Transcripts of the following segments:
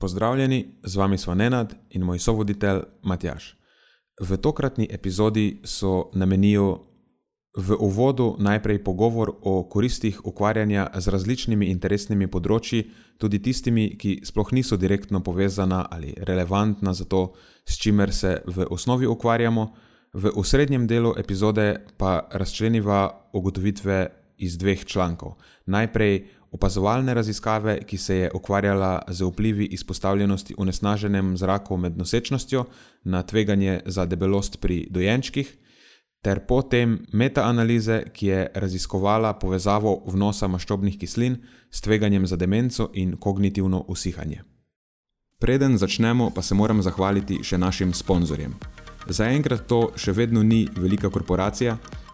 Pozdravljeni, z vami smo Nenad in moj sovoditelj Matjaš. V tokratni epizodi so namenijo v uvodu najprej pogovor o koristih ukvarjanja z različnimi interesnimi področji, tudi tistimi, ki sploh niso direktno povezana ali relevantna za to, s čimer se v osnovi ukvarjamo, v osrednjem delu epizode pa razčleniva ugotovitve iz dveh člankov. Najprej opazovalne raziskave, ki se je ukvarjala z vplivi izpostavljenosti onesnaženem zraku med nosečnostjo na tveganje za debelost pri dojenčkih, ter potem metaanalize, ki je raziskovala povezavo vnosa maščobnih kislin s tveganjem za demenco in kognitivno usihanje. Preden začnemo, pa se moram zahvaliti še našim sponzorjem. Zaenkrat to še vedno ni velika korporacija,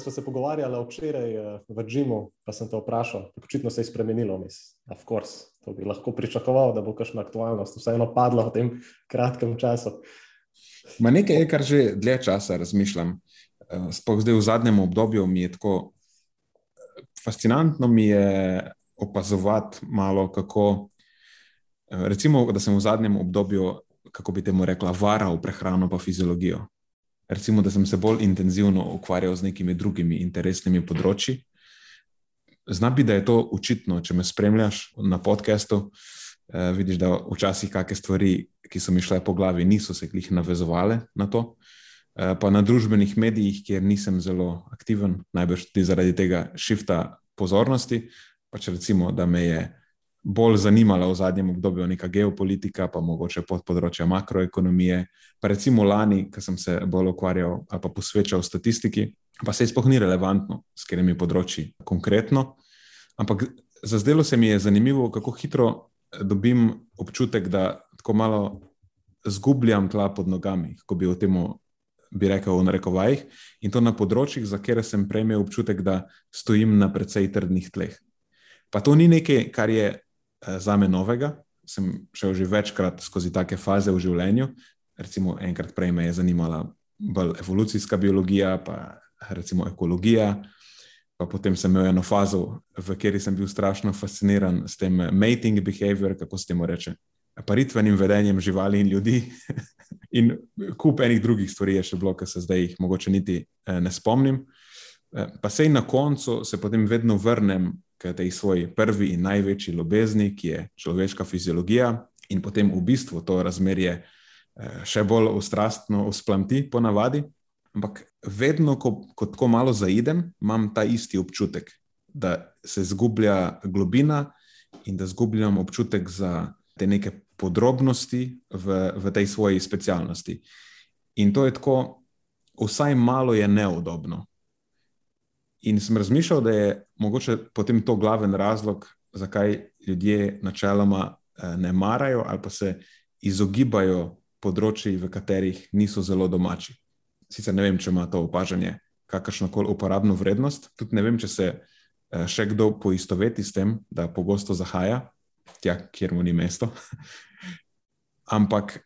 Ko smo se pogovarjali včeraj uh, v Džimu, pa sem te vprašal, očitno se je spremenilo, mislim, of course. To bi lahko pričakoval, da bo kakšna aktualnost vseeno padla v tem kratkem času. Ma nekaj je, kar že dlje časa razmišljam. Uh, sploh zdaj v zadnjem obdobju mi je tako eh, fascinantno mi je opazovati malo, kako. Recimo, da sem v zadnjem obdobju, kako bi temu rekla, varal prehrano pa fiziologijo recimo, da sem se bolj intenzivno ukvarjal z nekimi drugimi interesnimi področji. Znam biti, da je to očitno, če me spremljaš na podkastu. Eh, vidiš, da včasih kakšne stvari, ki so mi šle po glavi, niso se jih navezovale na to. Eh, pa na družbenih medijih, kjer nisem zelo aktiven, najbrž tudi zaradi tega šifta pozornosti. Pač recimo, da me je bolj zanimala v zadnjem obdobju neka geopolitika, pa mogoče pod področja makroekonomije. Pa recimo lani, ko sem se bolj ukvarjal ali pa posvečal statistiki, pa se je spohni relevantno, s katerimi področji konkretno. Ampak zazdelo se mi je zanimivo, kako hitro dobim občutek, da tako malo zgubljam tla pod nogami, ko bi o tem. Bi rekel v narekovajih, in to na področjih, za katere sem prej imel občutek, da stojim na precej trdnih tleh. Pa to ni nekaj, kar je za me novega. Sem šel že večkrat skozi take faze v življenju. Recimo, enkrat prej me je zanimala bolj evolucijska biologija, pa recimo ekologija. Pa potem sem imel eno fazo, v kateri sem bil strašno fasciniran s tem mating behavior, kako se temu reče, paritvenim vedenjem živali in ljudi. in kup enih drugih stvari je še bilo, ki se zdaj jih mogoče niti eh, ne spomnim. Eh, pa sej na koncu se potem vedno vrnem k tej svoji prvi in največji ljubezni, ki je človeška fiziologija, in potem v bistvu to razmerje eh, še bolj ustrastno usplamti, ponavadi. Ampak vedno, ko, ko tako malo zaidem, imam ta isti občutek, da se zgublja globina in da zgubljam občutek za te neke podrobnosti v, v tej svoji specialnosti. In to je tako, vsaj malo je neudobno. In sem razmišljal, da je mogoče potem to glaven razlog, zakaj ljudje načeloma eh, ne marajo ali pa se izogibajo področji, v katerih niso zelo domači. Sicer ne vem, če ima to opažanje kakršno koli uporabno vrednost, tudi ne vem, če se eh, še kdo poistoveti s tem, da pogosto zahaja tja, kjer mu ni mesto. Ampak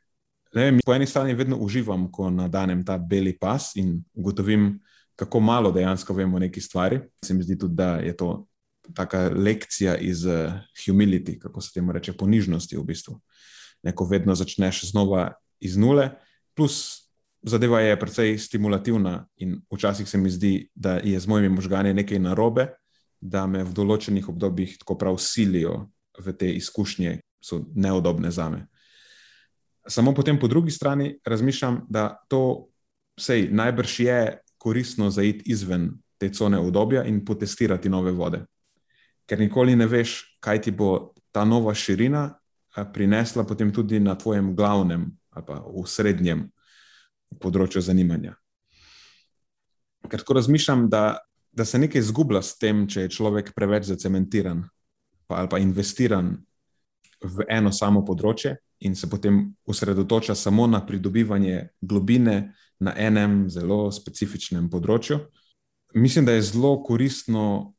vem, po eni strani vedno uživam, ko nadanem ta beli pas in ugotovim, kako malo dejansko vemo o neki stvari. Se mi zdi tudi, da je to taka lekcija iz uh, humility, kako se temu reče, ponižnosti v bistvu. Neko vedno začneš znova iz nule, plus zadeva je precej stimulativna in včasih se mi zdi, da je z mojimi možgani nekaj narobe, da me v določenih obdobjih tako prav silijo v te izkušnje, ki so neudobne za me. Samo potem po drugi strani razmišljam, da to vsej najbrž je koristno zaiti izven te cone obdobja in potestirati nove vode. Ker nikoli ne veš, kaj ti bo ta nova širina prinesla potem tudi na tvojem glavnem ali pa v srednjem področju zanimanja. Ker tako razmišljam, da, da se nekaj izgublja s tem, če je človek preveč zacementiran pa, ali pa investiran v eno samo področje in se potem osredotoča samo na pridobivanje globine na enem zelo specifičnem področju. Mislim, da je zelo koristno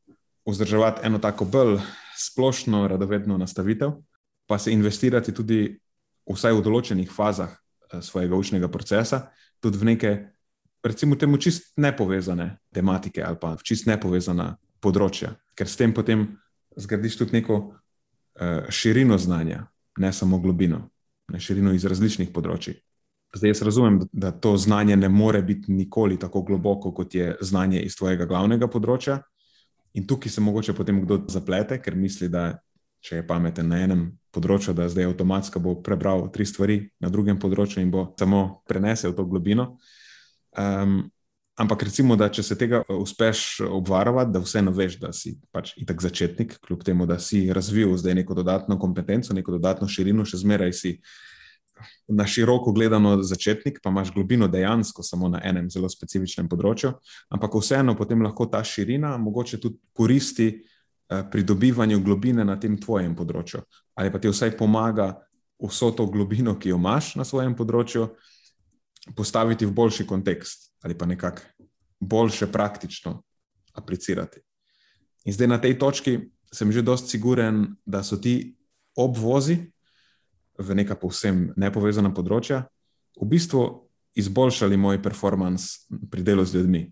vzdrževati eno tako bolj splošno, radovedno nastavitev, pa se investirati tudi, vsaj v določenih fazah eh, svojega učnega procesa, tudi v neke, recimo, temu čist nepovezane tematike ali pa čist nepovezana področja, ker s tem potem zgradiš tudi neko uh, širino znanja, ne samo globino, ne širino iz različnih področji. Zdaj jaz razumem, da to znanje ne more biti nikoli tako globoko, kot je znanje iz tvojega glavnega področja. In tukaj se mogoče potem kdo zaplete, ker misli, da če je pameten na enem področju, da zdaj avtomatsko bo prebral tri stvari na drugem področju in bo samo prenesel to globino. Um, Ampak recimo, da če se tega eh, uspeš obvarovati, da vseeno veš, da si pač itak začetnik, kljub temu, da si razvil zdaj neko dodatno kompetenco, neko dodatno širino, še zmeraj si na široko gledano začetnik, pa imaš globino dejansko samo na enem zelo specifičnem področju. Ampak vseeno potem lahko ta širina mogoče tudi koristi eh, pri dobivanju globine na tem tvojem področju. Ali pa ti vsaj pomaga vso to globino, ki jo imaš na svojem področju postaviti v boljši kontekst ali pa nekako boljše praktično aplicirati. In zdaj na tej točki sem že dosti siguren, da so ti obvozi v neka povsem nepovezana področja v bistvu izboljšali moj performance pri delu z ljudmi.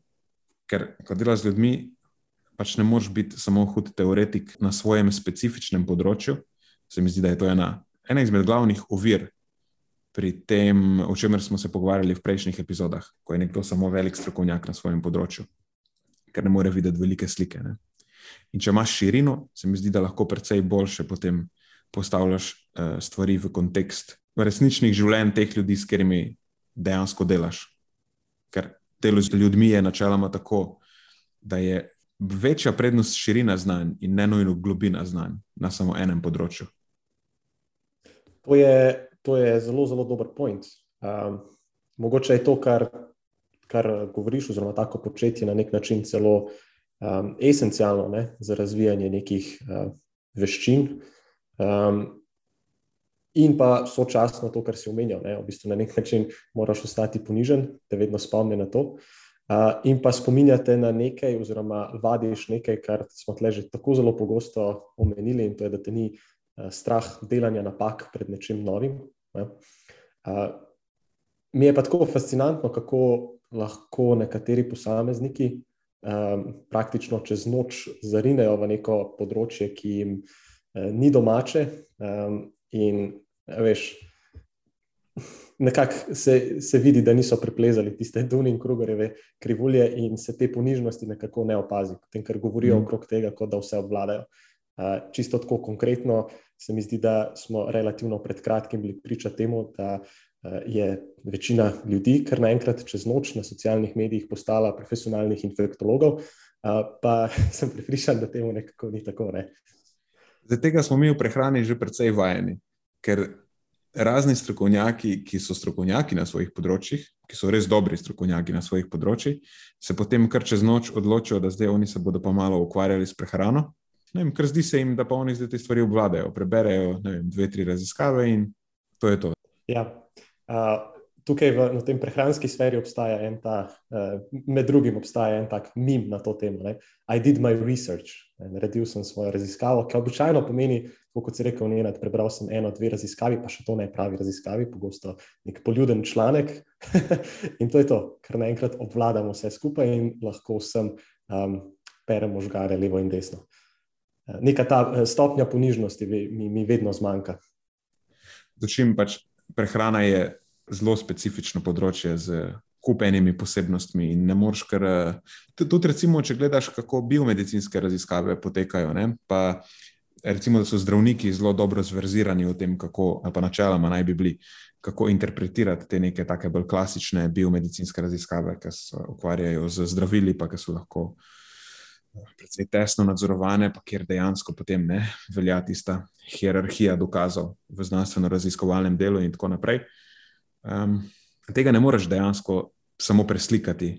Ker ko delaš z ljudmi, pač ne moreš biti samo hud teoretik na svojem specifičnem področju. Se mi zdi, da je to ena, ena izmed glavnih ovir pri tem, o čemer smo se pogovarjali v prejšnjih epizodah, ko je nekdo samo velik strokovnjak na svojem področju, ker ne more videti velike slike. Ne? In če imaš širino, se mi zdi, da lahko precej boljše potem postavljaš uh, stvari v kontekst resničnih življenj teh ljudi, s katerimi dejansko delaš. Ker delo z ljudmi je načeloma tako, da je večja prednost širina znanj in ne nujno globina znanj na samo enem področju. To je to je zelo, zelo dober point. Um, mogoče je to, kar, kar govoriš, oziroma tako početje na nek način celo um, esencialno ne, za razvijanje nekih uh, veščin. Um, in pa sočasno to, kar si omenjal, ne, v bistvu na nek način moraš ostati ponižen, te vedno spomni na to. Uh, in pa spominjate na nekaj, oziroma vadiš nekaj, kar smo tle že tako zelo pogosto omenili, in to je, da te ni uh, strah delanja napak pred nečim novim, Uh, mi je pa tako fascinantno, kako lahko nekateri posamezniki um, praktično čez noč zarinejo v neko področje, ki jim uh, ni domače. Um, in veš, nekako se, se vidi, da niso preplezali tiste Dunin Krugerjeve krivulje in se te ponižnosti nekako ne opazi, tem, ker govorijo mm. okrog tega, kot da vse obvladajo. Čisto tako konkretno, se mi zdi, da smo relativno pred kratkim bili priča temu, da je večina ljudi, kar naenkrat čez noč na socialnih medijih postala profesionalnih infektologov, pa sem pripričan, da temu nekako ni tako. Ne? Zdaj, tega smo mi v prehrani že precej vajeni, ker razni strokovnjaki, ki so strokovnjaki na svojih področjih, ki so res dobri strokovnjaki na svojih področjih, se potem kar čez noč odločijo, da zdaj oni se bodo pa malo ukvarjali s prehrano vem, ker zdi se jim, da pa oni zdaj te stvari obvladajo. Preberejo vem, dve, tri raziskave in to je to. Ja. Uh, tukaj v, v tem prehranski sferi obstaja en ta, uh, med drugim obstaja en tak mim na to temo. Ne? I did my research, naredil sem svojo raziskavo, ki običajno pomeni, kot si rekel, ne, prebral sem eno, dve raziskavi, pa še to ne pravi raziskavi, pogosto nek poljuden članek. in to je to, ker naenkrat obvladamo vse skupaj in lahko vsem um, peremo žgare levo in desno. Uh, neka ta eh, stopnja ponižnosti mi, mi vedno zmanjka. Začim pač prehrana je zelo specifično področje kupenimi posebnostmi. In ne moreš, ker tudi, recimo, če gledaš, kako biomedicinske raziskave potekajo, ne, pa recimo, da so zdravniki zelo dobro zverzirani o tem, kako, ali pa načeloma naj bi bili, kako interpretirati te neke take bolj klasične biomedicinske raziskave, ki se ukvarjajo z zdravili, pa ki so lahko precej tesno nadzorovane, pa kjer dejansko potem ne velja tista hierarhija dokazov v znanstveno-raziskovalnem delu in tako naprej. Um, tega ne moreš dejansko samo preslikati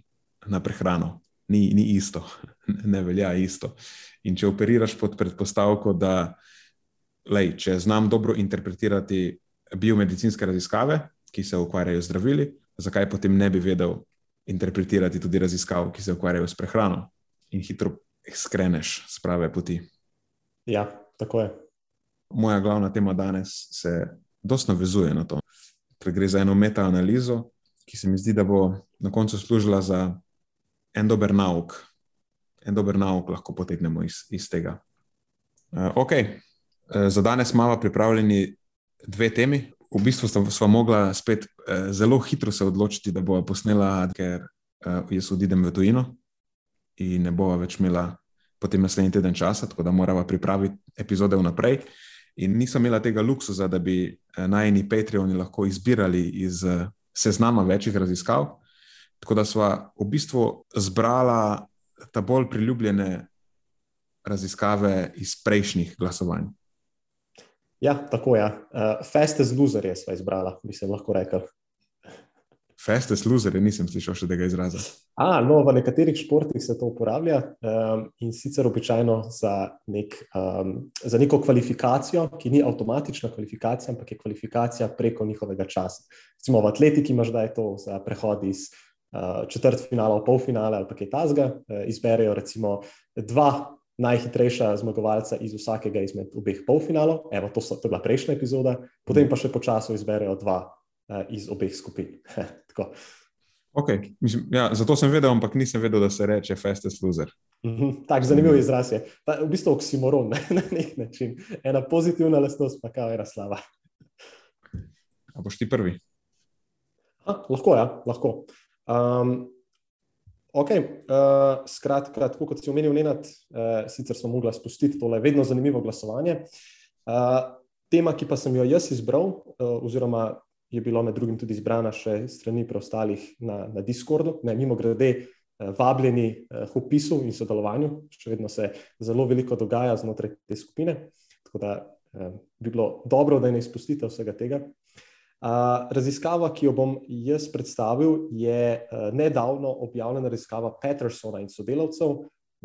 na prehrano. Ni, ni isto, ne velja isto. In če operiraš pod predpostavko, da lej, če znam dobro interpretirati biomedicinske raziskave, ki se ukvarjajo z zdravili, zakaj potem ne bi vedel interpretirati tudi raziskav, ki se ukvarjajo s prehrano in hitro skreneš z prave poti. Ja, tako je. Moja glavna tema danes se dosta navezuje na to, ker gre za eno metaanalizo, ki se mi zdi, da bo na koncu služila za en dober nauk, en dober nauk lahko potegnemo iz, iz tega. Uh, eh, ok, uh, za danes imamo pripravljeni dve temi. V bistvu smo mogli spet uh, zelo hitro se odločiti, da bomo posnela, ker uh, jaz odidem v tujino in ne bomo več imela potem naslednji teden časa, tako da moramo pripraviti epizode vnaprej. In nisem imela tega luksusa, da bi najni Patreoni lahko izbirali iz seznama večjih raziskav. Tako da smo v bistvu zbrala ta bolj priljubljene raziskave iz prejšnjih glasovanj? Ja, tako je. Ja. Uh, Fastest loser je sva izbrala, bi se lahko rekel. Fastest loser, nisem slišal še tega izraza. A, no, v nekaterih športih se to uporablja um, in sicer običajno za, nek, um, za neko kvalifikacijo, ki ni avtomatična kvalifikacija, ampak je kvalifikacija preko njihovega časa. Recimo v atletiki imaš zdaj to za prehod iz uh, četrt finala, pol finale ali pa kaj tasga, uh, izberejo recimo dva najhitrejša zmagovalca iz vsakega izmed obeh polfinalov. Evo, to, so, to je bila prejšnja epizoda, potem pa še počasno izberejo dva iz obeh skupin. okay. Mislim, ja, zato sem vedel, ampak nisem vedel, da se reče fastest loser. Mhm, tak zanimiv izraz je. Ta, v bistvu oksimoron ne, na nek način. Ena pozitivna lastnost, pa kaj ena slava. A boš ti prvi? A, lahko, ja, lahko. Um, ok, uh, skratka, tako kot si omenil, Nenad, uh, sicer smo mogli spustiti tole vedno zanimivo glasovanje. Uh, tema, ki pa sem jo jaz izbral, uh, oziroma je bila med drugim tudi izbrana še strani preostalih na, na Discordu, ne mimo grede. Vabljeni k opisu in sodelovanju, še vedno se zelo veliko dogaja znotraj te skupine, tako da eh, bi bilo dobro, da ne izpustite vsega tega. Raziskava, ki jo bom jaz predstavil, je nedavno objavljena raziskava Petersona in sodelavcev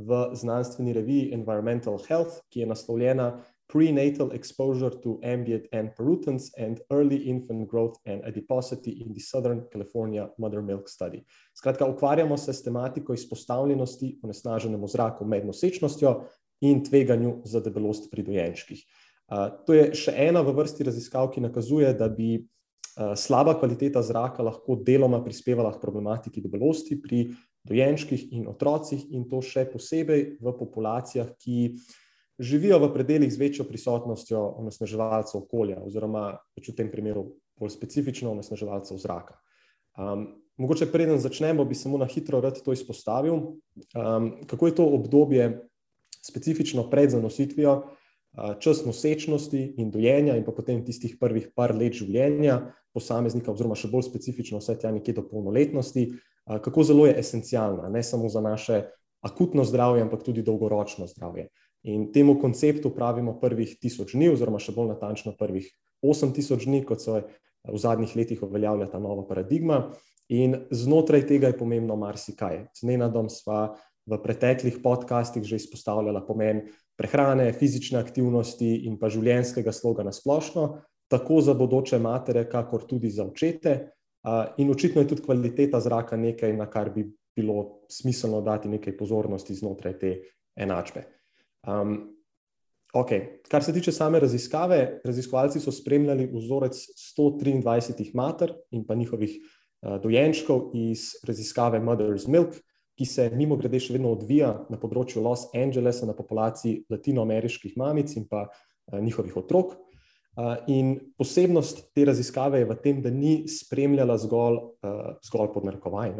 v znanstveni reviji Environmental Health, ki je naslovljena Prenatal Exposure to Ambient and Pollutants and Early Infant Growth and Adiposity in the Southern California Mother Milk Study. Skratka, ukvarjamo se s tematiko izpostavljenosti onesnaženemu zraku med nosečnostjo in tveganju za debelost pri dojenčkih. Uh, to je še ena v vrsti raziskav, ki nakazuje, da bi Eh, slaba kvaliteta zraka lahko deloma prispevala k problematiki debelosti pri dojenčkih in otrocih, in to še posebej v populacijah, ki živijo v predeljih z večjo prisotnostjo onesnaževalcev okolja, oziroma v tem primeru bolj specifično onesnaževalcev zraka. Um, mogoče preden začnemo, bi samo na hitro rad to izpostavil, um, kako je to obdobje specifično pred zanositvijo, uh, čas nosečnosti in dojenja, in pa potem tistih prvih par let življenja posameznika, oziroma še bolj specifično, vse tja nekje do polnoletnosti, kako zelo je esencialna, ne samo za naše akutno zdravje, ampak tudi dolgoročno zdravje. In temu konceptu pravimo prvih tisoč dni, oziroma še bolj natančno prvih osem tisoč dni, kot se v zadnjih letih uveljavlja ta nova paradigma. In znotraj tega je pomembno marsikaj. Z Nenadom sva v preteklih podcastih že izpostavljala pomen prehrane, fizične aktivnosti in pa življenjskega sloga na splošno, tako za bodoče matere, kakor tudi za očete. In očitno je tudi kvaliteta zraka nekaj, na kar bi bilo smiselno dati nekaj pozornosti znotraj te enačbe. Um, okay. Kar se tiče same raziskave, raziskovalci so spremljali vzorec 123 mater in pa njihovih uh, dojenčkov iz raziskave Mother's Milk, ki se mimo grede še vedno odvija na področju Los Angelesa na populaciji latinoameriških mamic in pa uh, njihovih otrok. In posebnost te raziskave je v tem, da ni spremljala zgolj, zgolj pod narekovaj,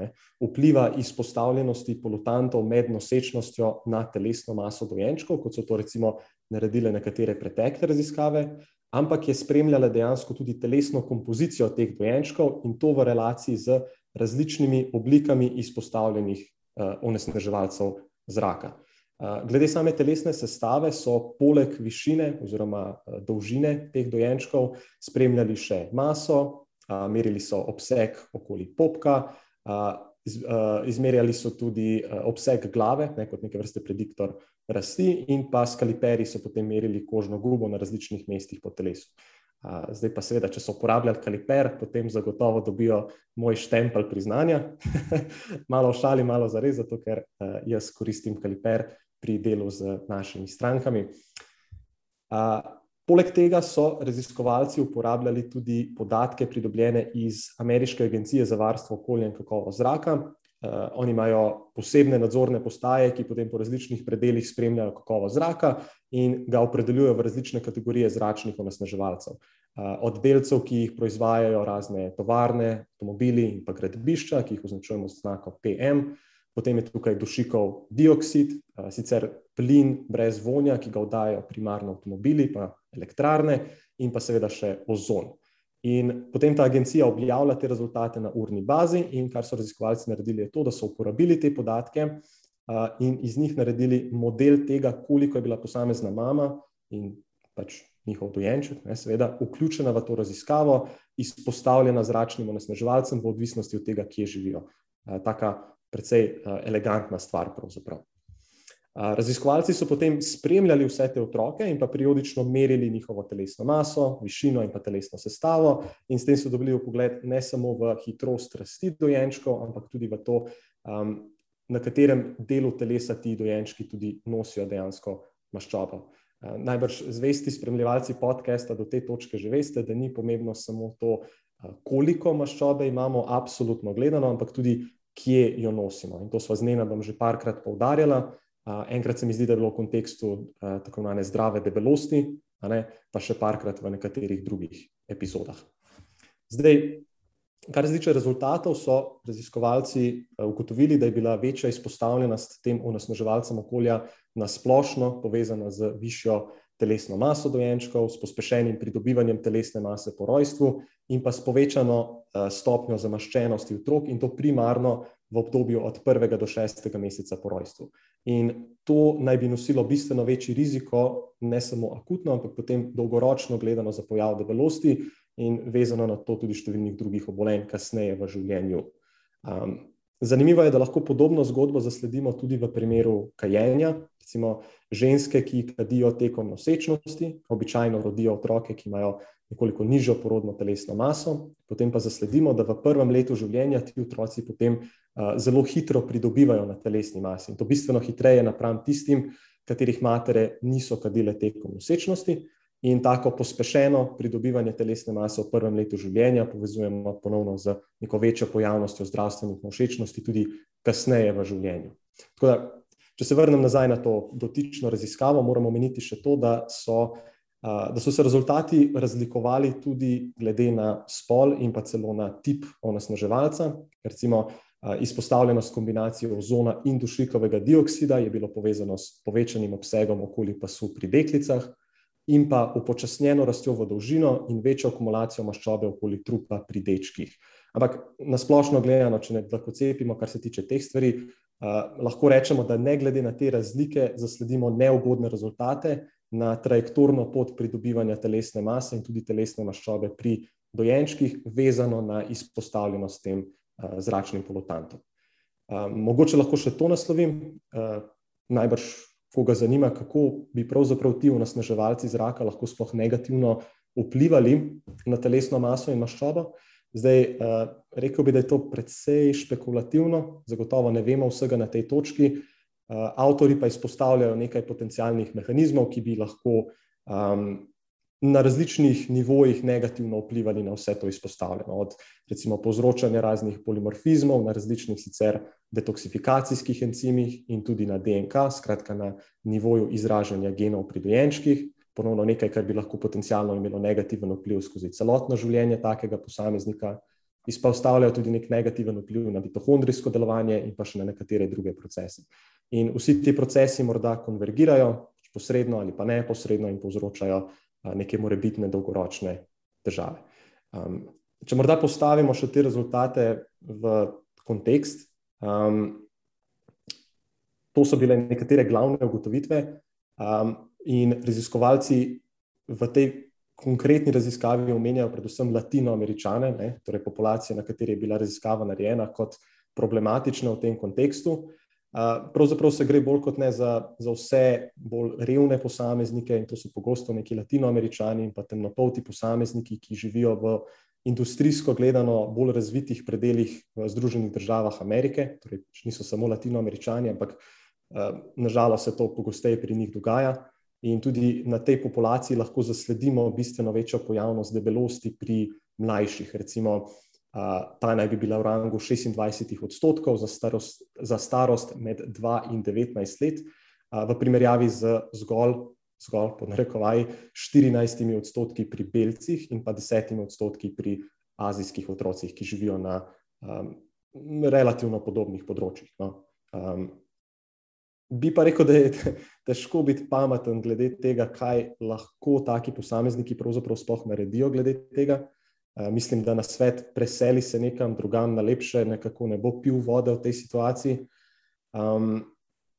vpliva izpostavljenosti polutantov med nosečnostjo na telesno maso dojenčkov, kot so to recimo naredile nekatere pretekle raziskave, ampak je spremljala dejansko tudi telesno kompozicijo teh dojenčkov in to v relaciji z različnimi oblikami izpostavljenih onesnaževalcev zraka. Glede same telesne sestave so poleg višine oziroma dolžine teh dojenčkov spremljali še maso, merili so obseg okoli popka, izmerjali so tudi obseg glave, kot neke vrste prediktor rasti, in pa s kaliperji so potem merili kožno gubo na različnih mestih po telesu. Zdaj pa seveda, če so uporabljali kaliper, potem zagotovo dobijo moj štempelj priznanja. Malo v šali, malo zares, zato ker jaz koristim kaliper pri delu z našimi strankami. Poleg tega so raziskovalci uporabljali tudi podatke, pridobljene iz Ameriške agencije za varstvo okolja in kakovost zraka. Oni imajo posebne nadzorne postaje, ki potem po različnih predelih spremljajo kakovost zraka in ga opredeljujejo v različne kategorije zračnih onesnaževalcev. Od delcev, ki jih proizvajajo razne tovarne, avtomobili in pa gradbišča, ki jih označujemo z znakom PM, potem je tukaj dušikov dioksid, sicer plin brez vonja, ki ga oddajajo primarno avtomobili pa elektrarne, in pa seveda še ozon. In potem ta agencija objavlja te rezultate na urni bazi, in kar so raziskovalci naredili, je to, da so uporabili te podatke in iz njih naredili model tega, koliko je bila posamezna mama in pač njihov dojenček, seveda, vključena v to raziskavo, izpostavljena zračnim onesnaževalcem, v odvisnosti od tega, kje živijo. Taka precej elegantna stvar pravzaprav. Raziskovalci so potem spremljali vse te otroke in pa periodično merili njihovo telesno maso, višino in pa telesno sestavo in s tem so dobili vpogled ne samo v hitrost rasti dojenčkov, ampak tudi v to, na katerem delu telesa ti dojenčki tudi nosijo dejansko maščobo. Najbrž zvesti spremljevalci podcasta do te točke že veste, da ni pomembno samo to, koliko maščobe imamo absolutno gledano, ampak tudi, kje jo nosimo. In to sva z Nenadom že parkrat poudarjala. Enkrat se mi zdi, da je bilo v kontekstu tako imenovane zdrave debelosti, pa še parkrat v nekaterih drugih epizodah. Zdaj, kar se tiče rezultatov, so raziskovalci ugotovili, da je bila večja izpostavljenost tem onesnaževalcem okolja na splošno povezana z višjo telesno maso dojenčkov, s pospešenim pridobivanjem telesne mase po rojstvu in pa s povečano stopnjo zamaščenosti otrok, in to primarno v obdobju od prvega do šestega meseca po rojstvu. In to naj bi nosilo bistveno večji riziko, ne samo akutno, ampak potem dolgoročno gledano za pojav debelosti in vezano na to tudi številnih drugih obolenj kasneje v življenju. Zanimivo je, da lahko podobno zgodbo zasledimo tudi v primeru kajenja. Recimo ženske, ki kadijo tekom nosečnosti, običajno rodijo otroke, ki imajo nekoliko nižjo porodno telesno maso, potem pa zasledimo, da v prvem letu življenja ti otroci potem zelo hitro pridobivajo na telesni masi, in to bistveno hitreje napram tistim, katerih matere niso kadile tekom nosečnosti. In tako pospešeno pridobivanje telesne mase v prvem letu življenja povezujemo ponovno z neko večjo pojavnostjo zdravstvenih nevšečnosti tudi kasneje v življenju. Tako da, če se vrnem nazaj na to dotično raziskavo, moram omeniti še to, da so da so se rezultati razlikovali tudi glede na spol in pa celo na tip onesnaževalca. Recimo, izpostavljenost kombinacije ozona in dušikovega dioksida je bilo povezano s povečanim obsegom okoli pasu pri deklicah in pa upočasnjeno rastjo v dolžino in večjo akumulacijo maščobe okoli trupa pri dečkih. Ampak na splošno gledano, če ne dlakocepimo, kar se tiče teh stvari, lahko rečemo, da ne glede na te razlike zasledimo neugodne rezultate na trajektorno pot pridobivanja telesne mase in tudi telesne maščobe pri dojenčkih, vezano na izpostavljenost tem zračnim polutantom. Mogoče lahko še to naslovim, najbrž koga zanima, kako bi pravzaprav ti onesnaževalci zraka lahko sploh negativno vplivali na telesno maso in maščobo. Zdaj, rekel bi, da je to precej špekulativno, zagotovo ne vemo vsega na tej točki, avtorji pa izpostavljajo nekaj potencialnih mehanizmov, ki bi lahko na različnih nivojih negativno vplivali na vse to izpostavljeno, od recimo povzročanja raznih polimorfizmov na različnih sicer detoksifikacijskih encimih in tudi na DNK, skratka na nivoju izražanja genov pri dojenčkih, ponovno nekaj, kar bi lahko potencialno imelo negativen vpliv skozi celotno življenje takega posameznika. Izpostavljajo tudi nek negativen vpliv na mitohondrijsko delovanje in pa še na nekatere druge procese. In vsi ti procesi morda konvergirajo, posredno ali pa neposredno, in povzročajo neke morebitne dolgoročne težave. Um, če morda postavimo še te rezultate v kontekst, um, to so bile nekatere glavne ugotovitve, um, in raziskovalci v tej konkretni raziskavi omenjajo predvsem latinoameričane, ne, torej populacije, na kateri je bila raziskava narejena, kot problematične v tem kontekstu. Pravzaprav se gre bolj kot ne za, za vse bolj revne posameznike, in to so pogosto neki latinoameričani in pa temnopolti posamezniki, ki živijo v industrijsko gledano bolj razvitih predeljih v Združenih državah Amerike, torej niso samo latinoameričani, ampak nažalost se to pogosteje pri njih dogaja. In tudi na tej populaciji lahko zasledimo bistveno večjo pojavnost debelosti pri mlajših, recimo ta naj bi bila v rangu 26 odstotkov za starost, za starost med 2 in 19 let, v primerjavi z zgolj, zgolj po narekovaji, 14 odstotki pri belcih in pa 10 odstotki pri azijskih otrocih, ki živijo na um, relativno podobnih področjih. No. Um, bi pa rekel, da je težko biti pameten glede tega, kaj lahko taki posamezniki pravzaprav sploh naredijo glede tega. Eh, mislim, da na svet preseli se nekam drugam na lepše, nekako ne bo pil vode v tej situaciji. Um,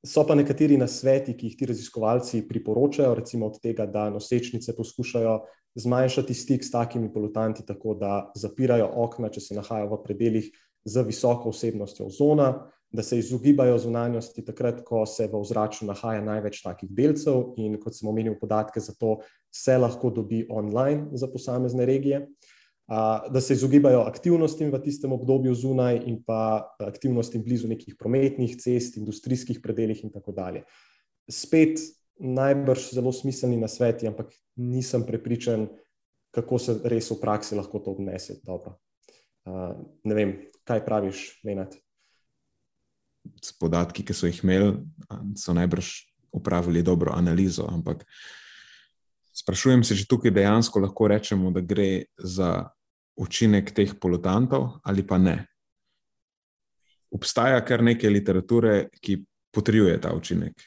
so pa nekateri na sveti, ki jih ti raziskovalci priporočajo, recimo od tega, da nosečnice poskušajo zmanjšati stik s takimi polutanti, tako da zapirajo okna, če se nahajajo v predeljih z visoko vsebnostjo ozona, da se izogibajo zunanjosti takrat, ko se v ozračju nahaja največ takih delcev in kot sem omenil podatke za to, se lahko dobi online za posamezne regije da se izogibajo aktivnostim v tistem obdobju zunaj in pa aktivnostim blizu nekih prometnih cest, industrijskih predeljih in tako dalje. Spet najbrž zelo smiselni na sveti, ampak nisem prepričan, kako se res v praksi lahko to odnese. Dobro. Ne vem, kaj praviš, Menat? S podatki, ki so jih imeli, so najbrž upravili dobro analizo, ampak sprašujem se, če tukaj dejansko lahko rečemo, da gre za učinek teh polutantov ali pa ne. Obstaja kar nekaj literature, ki potrjuje ta učinek,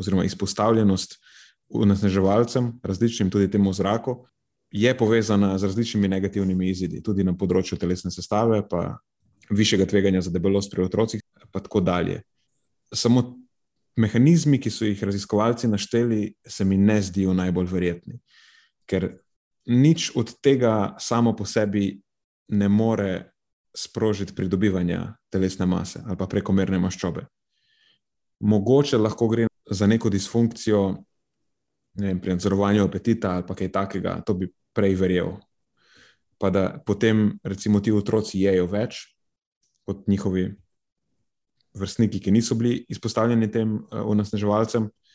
oziroma izpostavljenost unesneževalcem, različnim tudi temu zraku, je povezana z različnimi negativnimi izidi, tudi na področju telesne sestave, pa višjega tveganja za debelost pri otrocih, pa tako dalje. Samo mehanizmi, ki so jih raziskovalci našteli, se mi ne zdijo najbolj verjetni, ker nič od tega samo po sebi ne more sprožiti pridobivanja telesne mase ali pa prekomerne maščobe. Mogoče lahko gre za neko disfunkcijo ne vem, pri nadzorovanju apetita ali kaj takega, to bi prej verjel. Pa da potem, recimo, ti otroci jedo več kot njihovi vrstniki, ki niso bili izpostavljeni tem onesnaževalcem. Uh,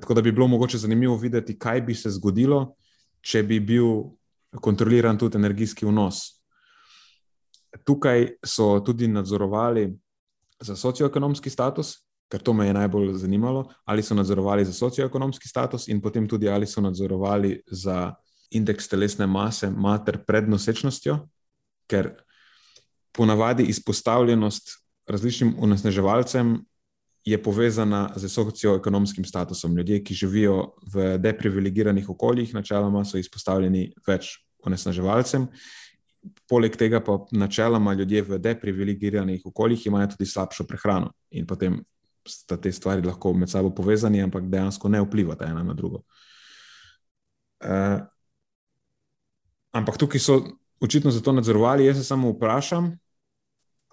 Tako da bi bilo mogoče zanimivo videti, kaj bi se zgodilo, če bi bil kontroliran tudi energijski vnos. Tukaj so tudi nadzorovali za socioekonomski status, ker to me je najbolj zanimalo, ali so nadzorovali za socioekonomski status, in potem tudi ali so nadzorovali za indeks telesne mase mater pred nosečnostjo, ker ponavadi izpostavljenost različnim onesnaževalcem je povezana z socioekonomskim statusom. Ljudje, ki živijo v deprivilegiranih okoljih, načeloma so izpostavljeni več onesnaževalcem. Poleg tega pa načeloma ljudje v deprivilegiranih okoljih imajo tudi slabšo prehrano in potem sta te stvari lahko med sabo povezani, ampak dejansko ne vplivata ena na drugo. Uh, ampak tukaj so očitno za to nadzorovali. Jaz se samo vprašam,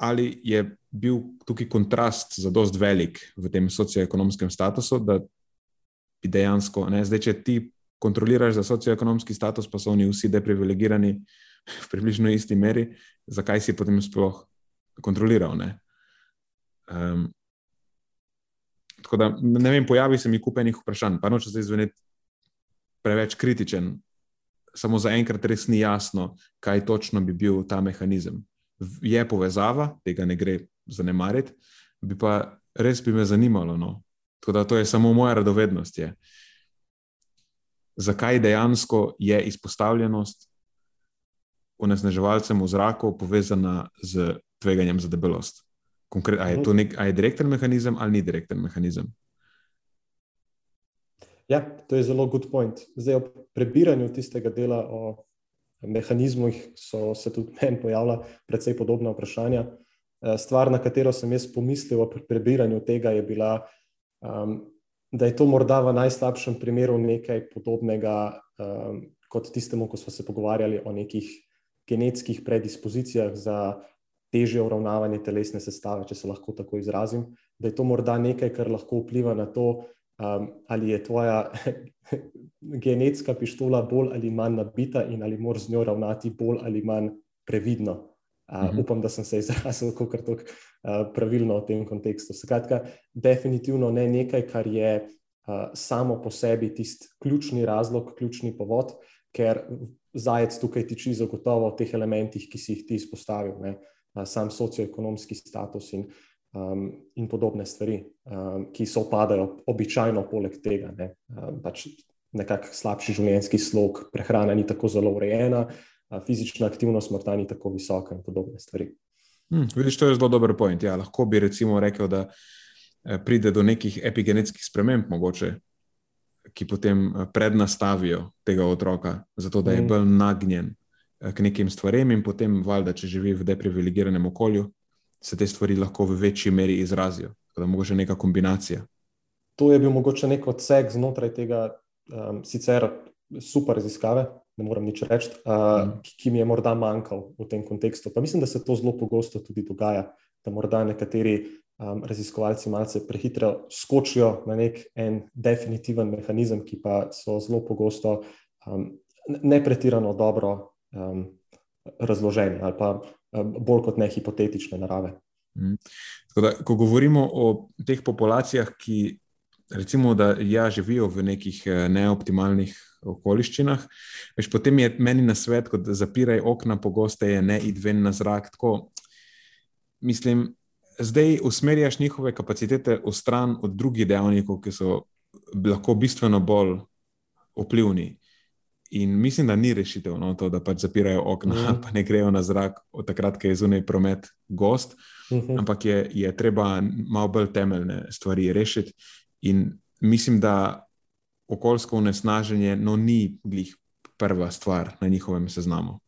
ali je bil tukaj kontrast za dost velik v tem socioekonomskem statusu, da bi dejansko, ne, zdaj, če ti kontroliraš za socioekonomski status, pa so oni vsi deprivilegirani v približno isti meri, zakaj si potem sploh kontroliral? Um, tako da, ne vem, pojavi se mi kupenih vprašanj, pa noče zdaj zveneti preveč kritičen. Samo za enkrat res ni jasno, kaj točno bi bil ta mehanizem. Je povezava, tega ne gre zanemariti, bi pa res bi me zanimalo. No. Da to je samo moja radovednost. Je. zakaj dejansko je izpostavljenost onesnaževalcem v zraku povezana z tveganjem za debelost. Konkret, a, je to nek, a je direkten mehanizem ali ni direkten mehanizem? Ja, to je zelo good point. Zdaj, ob prebiranju tistega dela o mehanizmih so se tudi meni pojavila precej podobna vprašanja. Eh, stvar, na katero sem jaz pomislil pri prebiranju tega, je bila, um, da je to morda v najslabšem primeru nekaj podobnega um, kot tistemu, ko smo se pogovarjali o nekih genetskih predispozicijah za težje uravnavanje telesne sestave, če se lahko tako izrazim, da je to morda nekaj, kar lahko vpliva na to, um, ali je tvoja genetska pištola bolj ali manj nabita in ali moraš z njo ravnati bolj ali manj previdno. Uh, uh -huh. Upam, da sem se izrazil tako uh, pravilno v tem kontekstu. Skratka, definitivno ne nekaj, kar je uh, samo po sebi tisti ključni razlog, ključni povod, ker zajec tukaj tiči zagotovo v teh elementih, ki si jih ti izpostavil, ne? sam socioekonomski status in, um, in podobne stvari, um, ki so opadajo običajno poleg tega. Ne? Um, pač nekako slabši življenjski slog, prehrana ni tako zelo urejena, fizična aktivnost morda ni tako visoka in podobne stvari. Hmm, vidiš, to je zelo dober point. Ja, lahko bi recimo rekel, da eh, pride do nekih epigenetskih sprememb, mogoče ki potem eh, prednastavijo tega otroka, zato da je mhm. bolj nagnjen eh, k nekim stvarem, in potem, valjda, če živi v deprivilegiranem okolju, se te stvari lahko v večji meri izrazijo. Da je mogoče neka kombinacija. To je bil mogoče nek odsek znotraj tega, um, sicer super raziskave, ne morem nič reči, uh, mm. ki, ki mi je morda manjkal v tem kontekstu. Pa mislim, da se to zelo pogosto tudi dogaja, da morda nekateri um, raziskovalci malce prehitro skočijo na nek en definitiven mehanizem, ki pa so zelo pogosto um, ne pretirano dobro um, razloženi ali pa bolj kot ne hipotetične narave. Mm. Da, ko govorimo o teh populacijah, ki recimo, da ja, živijo v nekih eh, neoptimalnih okoliščinah, veš, potem je meni na svet, da zapiraj okna, pogosteje ne id ven na zrak. Tako, mislim, zdaj usmerjaš njihove kapacitete v stran od drugih dejavnikov, ki so lahko bistveno bolj vplivni. In mislim, da ni rešitev no, to, da pač zapirajo okna, mm. pa ne grejo na zrak, od takrat, ko je zunaj promet gost, mm -hmm. ampak je, je treba malo bolj temeljne stvari rešiti. In mislim, da okoljsko unesnaženje no, ni glih prva stvar na njihovem seznamu.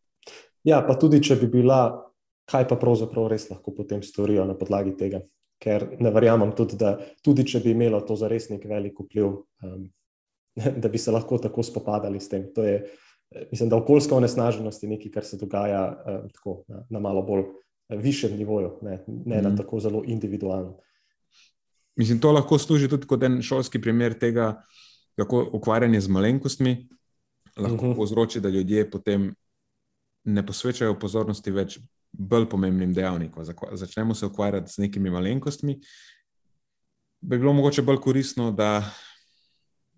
Ja, pa tudi če bi bila kaj pa pravzaprav res lahko potem storijo na podlagi tega. Ker ne verjamem tudi, da tudi če bi imelo to za res nek velik vpliv, um, da bi se lahko tako spopadali s tem. Je, mislim, da okoljska onesnaženost je nekaj, kar se dogaja um, tako, na, na malo bolj uh, višjem nivoju, ne, ne mm. na mhm. tako zelo individualno. Mislim, to lahko služi tudi kot en šolski primer tega, kako ukvarjanje z malenkostmi lahko uh mhm. -huh. povzroči, da ljudje potem ne posvečajo pozornosti več bolj pomembnim dejavnikom. Začnemo se ukvarjati z nekimi malenkostmi. Bi bilo mogoče bolj koristno, da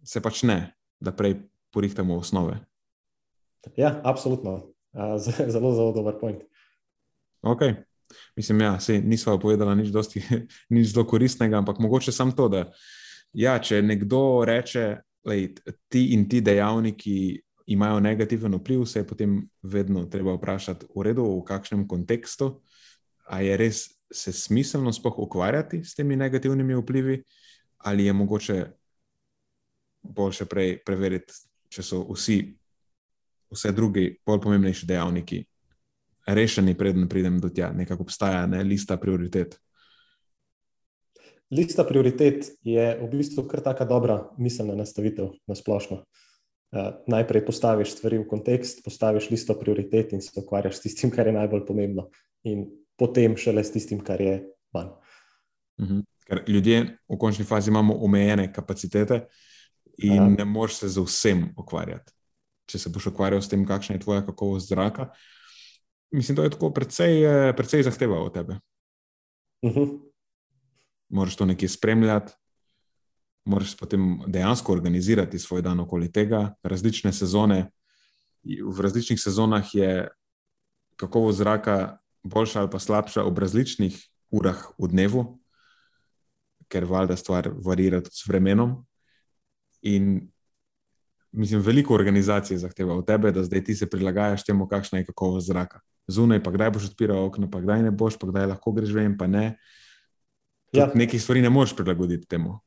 se pač ne, da prej porihtamo osnove. Ja, absolutno. Zelo, zelo dober point. Ok. Mislim, ja, nismo povedali nič, dosti, nič zelo koristnega, ampak mogoče samo to, da ja, če nekdo reče, da ti in ti dejavniki imajo negativen vpliv, se je potem vedno treba vprašati, v redu, v kakšnem kontekstu, ali je res se smiselno sploh ukvarjati s temi negativnimi vplivi, ali je mogoče boljše prej preveriti, če so vsi, vse drugi, bolj pomembnejši dejavniki rešeni, preden pridem do tja, nekako obstaja ne, lista prioritet. Lista prioritet je v bistvu kar tako dobra miselna nastavitev na splošno. Uh, najprej postaviš stvari v kontekst, postaviš listo prioritet in se ukvarjaš s tistim, kar je najbolj pomembno, in potem šele s tistim, kar je manj. Uh mhm. Ker ljudje v končni fazi imamo omejene kapacitete in Aha. ne moreš se z vsem ukvarjati. Če se boš ukvarjal s tem, kakšna je tvoja kakovost zraka, mislim, da je to precej, precej zahteva od tebe. Uh mhm. -huh. Moraš to nekje spremljati, moraš potem dejansko organizirati svoj dan okoli tega. Različne sezone, v različnih sezonah je kakovost zraka boljša ali pa slabša ob različnih urah v dnevu, ker valjda stvar varira tudi s vremenom. In mislim, veliko organizacij zahteva od tebe, da zdaj ti se prilagajaš temu, kakšna je kakovost zraka. Zunaj, pa kdaj boš odpiral okno, pa kdaj ne boš, pa kdaj lahko greš ven, pa ne. Ja. Nekih stvari ne moreš prilagoditi temu.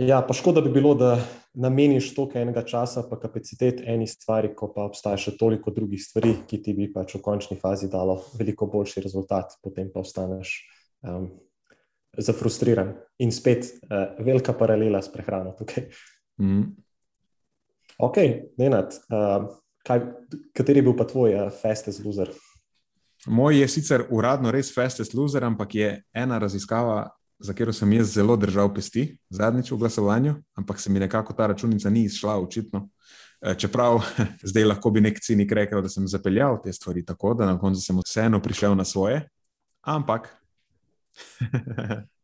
Ja, pa škoda bi bilo, da nameniš toliko enega časa, pa kapacitet eni stvari, ko pa obstaja še toliko drugih stvari, ki ti bi pač v končni fazi dalo veliko boljši rezultat, potem pa ostaneš um, zafrustriran. In spet uh, velika paralela s prehrano tukaj. Mm. Ok, Nenad, uh, kaj, kateri je bil pa tvoj uh, fastest loser? Moj je sicer uradno res fastest loser, ampak je ena raziskava za katero sem jaz zelo držal pesti zadnjič v glasovanju, ampak se mi nekako ta računica ni izšla, očitno. Eh, čeprav zdaj lahko bi nek cinik rekel, da sem zapeljal te stvari tako, da na koncu sem vseeno prišel na svoje. Ampak.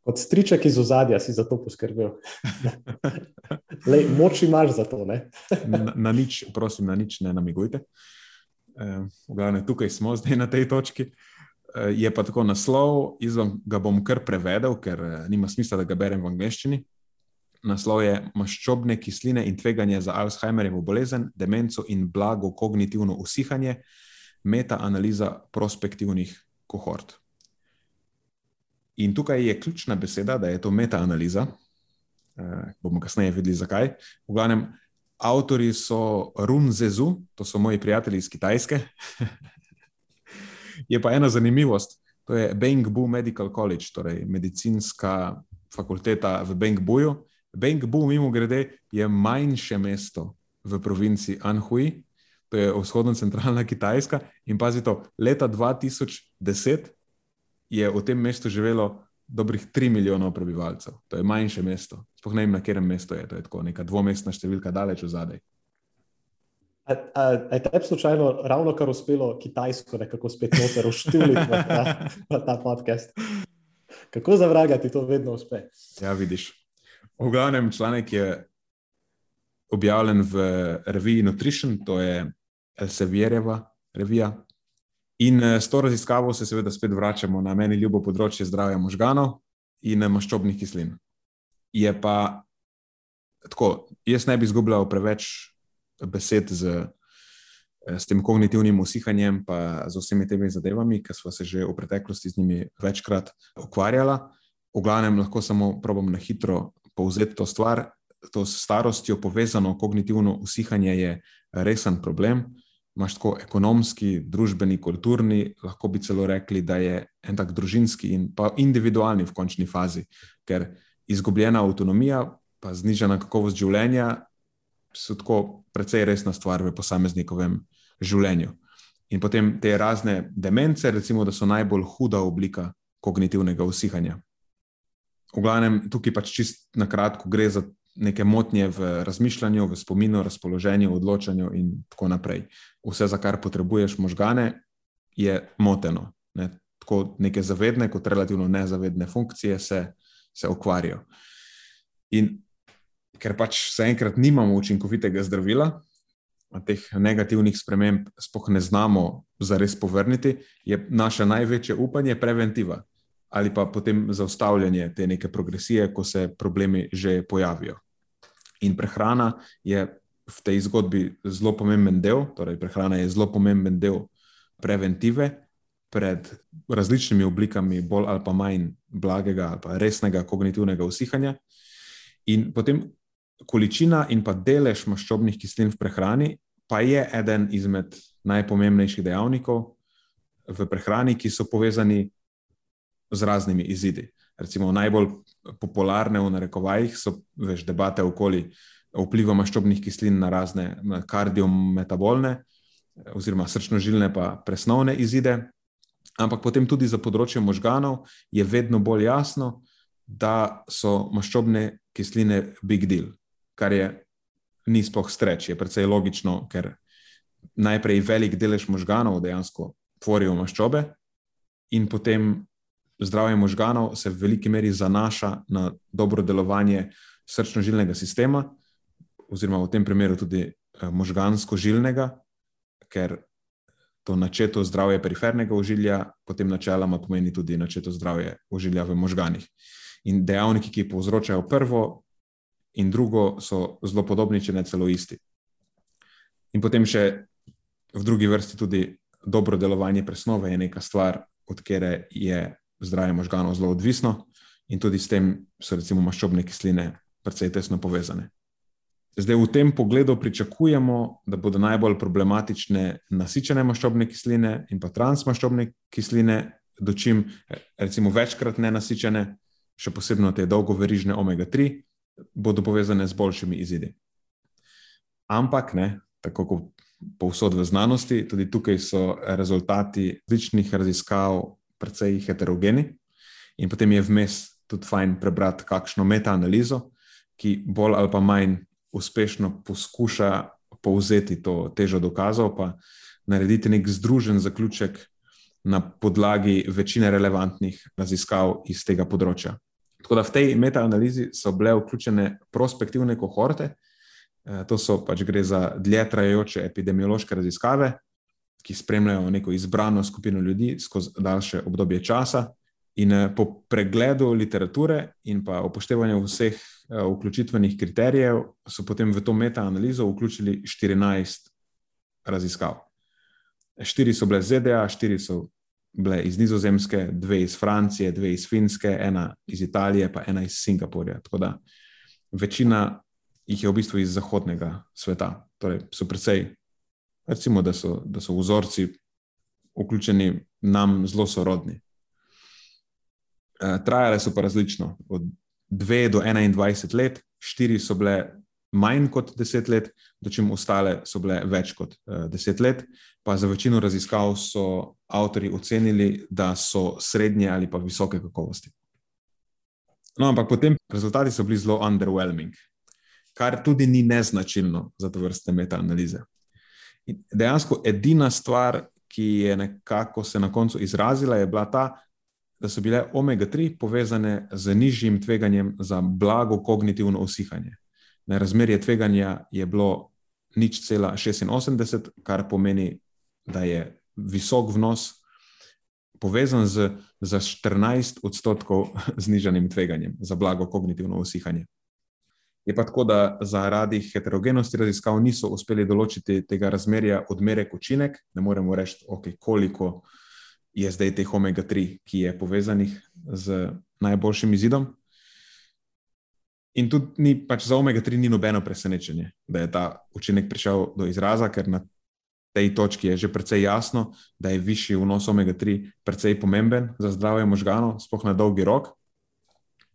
Kot striček iz ozadja si za to poskrbel. Lej, moč imaš za to. na, na nič, prosim, na nič ne namigujte. E, v glavnem, tukaj smo zdaj na tej točki. Eh, je pa tako naslov, izven ga bom kar prevedel, ker eh, nima smisla, da ga berem v angleščini. Naslov je Maščobne kisline in tveganje za Alzheimerjevo bolezen, demenco in blago kognitivno usihanje, meta-analiza prospektivnih kohort. In tukaj je ključna beseda, da je to meta-analiza. Uh, bomo kasneje videli, zakaj. V glavnem, avtori so Run Zezu, to so moji prijatelji iz Kitajske. Je pa ena zanimivost, to je Bengbu Medical College, torej medicinska fakulteta v Bengbuju. Bengbu, mimo grede, je manjše mesto v provinci Anhui, to je vzhodno-centralna Kitajska. In pazi to, leta 2010 je v tem mestu živelo dobrih 3 milijonov prebivalcev. To je manjše mesto. Sploh ne vem, na katerem mestu je. To je tako neka dvomestna številka, daleč v zadaj. Je tebi slučajno ravno kar uspelo kitajsko nekako spet noter uštuliti na, ta, na ta podcast? Kako za vraga ti to vedno uspe? Ja, vidiš. V glavnem članek je objavljen v reviji Nutrition, to je Elsevierjeva revija. In eh, s to raziskavo se seveda spet vračamo na meni ljubo področje zdravja možganov in eh, maščobnih kislin. Je pa tako, jaz ne bi izgubljal preveč besed z, eh, s tem kognitivnim usihanjem, pa z vsemi temi zadevami, ki smo se že v preteklosti z njimi večkrat ukvarjali. V glavnem, lahko samo probam na hitro povzeti to stvar. To s starostjo povezano kognitivno usihanje je resen problem. Máš tako ekonomski, družbeni, kulturni, lahko bi celo rekli, da je en tak družinski in pa individualni v končni fazi, ker izgubljena avtonomija, pa znižena kakovost življenja so tako precej resna stvar v posameznikovem življenju. In potem te razne demence, recimo, da so najbolj huda oblika kognitivnega usihanja. V glavnem, tukaj pač čist na kratko gre za neke motnje v razmišljanju, v spominu, razpoloženju, odločanju in tako naprej. Vse, za kar potrebuješ možgane, je moteno. Ne? Tako neke zavedne, kot relativno nezavedne funkcije se, se ukvarjajo. In ker pač zaenkrat nimamo učinkovitega zdravila, teh negativnih sprememb spoh ne znamo zares povrniti, je naše največje upanje preventiva ali pa potem zaustavljanje te neke progresije, ko se problemi že pojavijo. In prehrana je v tej zgodbi zelo pomemben del, torej prehrana je zelo pomemben del preventive. Pred različnimi oblikami, bolj ali pa manj blagega, ali pa resnega kognitivnega usihanja, in potem količina in pa delež maščobnih kislin v prehrani pa je eden izmed najpomembnejših dejavnikov v prehrani, ki so povezani z raznimi izidi. Recimo najbolj popularne v narekovajih so veš, debate okoli vpliva maščobnih kislin na razne kardiometabolne oziroma srčno-žilne pa presnovne izide. Ampak potem tudi za področje možganov je vedno bolj jasno, da so maščobne kisline big deal kar je ni spoh streč, je precej logično, ker najprej velik delež možganov dejansko tvorijo maščobe, in potem zdravje možganov se v veliki meri zanaša na dobro delovanje srčno-žilnega sistema, oziroma v tem primeru tudi eh, možgansko-žilnega, ker to načeto zdravje perifernega ožilja potem načeloma pomeni tudi načeto zdravje ožilja v možganih. In dejavniki, ki povzročajo prvo in drugo so zelo podobni, če ne celo isti. In potem še v drugi vrsti tudi dobro delovanje presnove je neka stvar, od kere je zdravje možganov zelo odvisno, in tudi s tem so recimo maščobne kisline precej tesno povezane. Zdaj v tem pogledu pričakujemo, da bodo najbolj problematične nasičene maščobne kisline in pa transmaščobne kisline, dočim recimo večkrat nenasičene, še posebej te dolgoverižne omega-3, bodo povezane z boljšimi izidi. Ampak, ne, tako kot povsod v znanosti, tudi tukaj so rezultati različnih raziskav precej heterogeni, in potem je vmes tudi fajn prebrati kakšno metaanalizo, ki bolj ali pa manj uspešno poskuša povzeti to težo dokazov, pa narediti nek združen zaključek na podlagi večine relevantnih raziskav iz tega področja. Tako da v tej metaanalizi so bile vključene prospektivne kohorte, Eh, to so pač gre za dlje trajajoče epidemiološke raziskave, ki spremljajo neko izbrano skupino ljudi skozi daljše obdobje časa. In eh, po pregledu literature in pa upoštevanju vseh eh, vključitvenih kriterijev, so potem v to metaanalizo vključili 14 raziskav. Štiri so bile ZDA, štiri so bile iz Nizozemske, dve iz Francije, dve iz Finske, ena iz Italije, pa ena iz Singapurja. Tako da večina jih je v bistvu iz zahodnega sveta. Torej, so precej, recimo, da so, da so vzorci vključeni nam zelo sorodni. E, trajale so pa različno, od 2 do 21 let, 4 so bile manj kot 10 let, dočim ostale so bile več kot uh, 10 let. Pa za večino raziskav so avtori ocenili, da so srednje ali pa visoke kakovosti. No, ampak potem rezultati so bili zelo underwhelming kar tudi ni neznačilno za to vrste metaanalize. In dejansko edina stvar, ki je nekako se na koncu izrazila, je bila ta, da so bile omega-3 povezane z nižjim tveganjem za blago kognitivno usihanje. Na razmerje tveganja je bilo nič cela 86, kar pomeni, da je visok vnos povezan z, z 14 odstotkov znižanim tveganjem za blago kognitivno usihanje. Je pa tako, da zaradi heterogenosti raziskav niso uspeli določiti tega razmerja odmerek učinek. Ne moremo reči, okay, koliko je zdaj teh omega-3, ki je povezanih z najboljšim izidom. In tudi ni, pač za omega-3 ni nobeno presenečenje, da je ta učinek prišel do izraza, ker na tej točki je že precej jasno, da je višji vnos omega-3 precej pomemben za zdravje možganov, sploh na dolgi rok.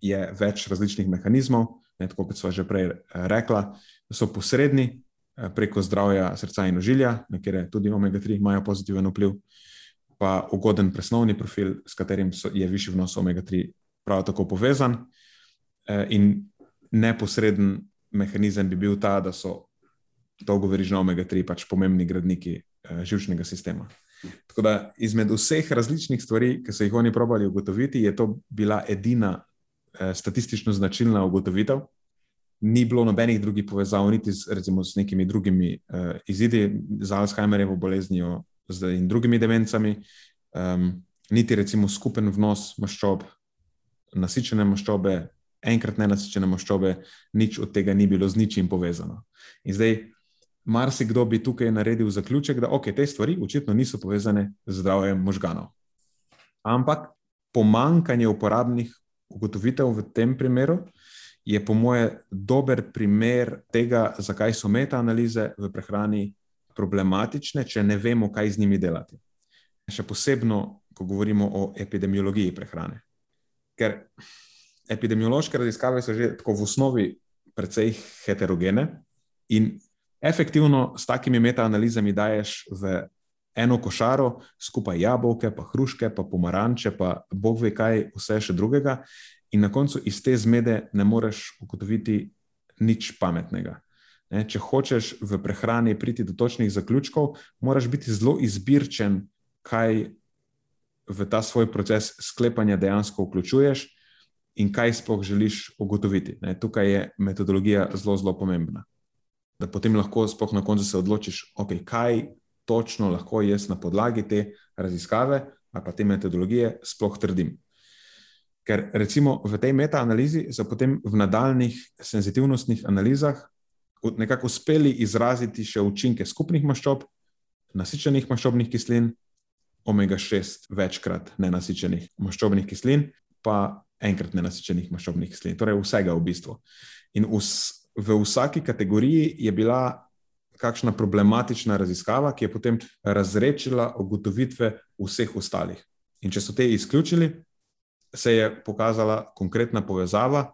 Je več različnih mehanizmov, ne, tako kot smo že prej eh, rekla, so posredni eh, preko zdravja srca in ožilja, na kjer tudi omega-3 imajo pozitiven vpliv, pa ugoden presnovni profil, s katerim so, je višji vnos omega-3 prav tako povezan. Eh, in neposreden mehanizem bi bil ta, da so dolgoverižne omega-3 pač pomembni gradniki živčnega sistema. Tako da izmed vseh različnih stvari, ki so jih oni probali ugotoviti, je to bila edina statistično značilna ugotovitev. Ni bilo nobenih drugih povezav, niti z, recimo, z nekimi drugimi uh, izidi, z Alzheimerjevo boleznijo in drugimi demencami, um, niti recimo skupen vnos maščob, nasičene maščobe, enkrat ne nasičene maščobe, nič od tega ni bilo z ničim povezano. In zdaj, marsikdo bi tukaj naredil zaključek, da okay, te stvari očitno niso povezane z zdravjem možganov. Ampak pomankanje uporabnih ugotovitev v tem primeru je, po moje, dober primer tega, zakaj so metaanalize v prehrani problematične, če ne vemo, kaj z njimi delati. Še posebno, ko govorimo o epidemiologiji prehrane. Ker epidemiološke raziskave so že tako v osnovi precej heterogene in efektivno s takimi metaanalizami daješ v eno košaro, skupaj jabolke, pa hruške, pa pomaranče, pa bog ve kaj, vse še drugega, in na koncu iz te zmede ne moreš ugotoviti nič pametnega. Ne, če hočeš v prehrani priti do točnih zaključkov, moraš biti zelo izbirčen, kaj v ta svoj proces sklepanja dejansko vključuješ in kaj sploh želiš ugotoviti. Ne, tukaj je metodologija zelo, zelo pomembna. Da potem lahko sploh na koncu se odločiš, okay, kaj točno lahko jaz na podlagi te raziskave ali pa te metodologije sploh trdim. Ker recimo v tej metaanalizi so potem v nadaljnih senzitivnostnih analizah nekako uspeli izraziti še učinke skupnih maščob, nasičenih maščobnih kislin, omega-6 večkrat nenasičenih maščobnih kislin, pa enkrat nenasičenih maščobnih kislin, torej vsega v bistvu. In v, v vsaki kategoriji je bila kakšna problematična raziskava, ki je potem razrečila ugotovitve vseh ostalih. In če so te izključili, se je pokazala konkretna povezava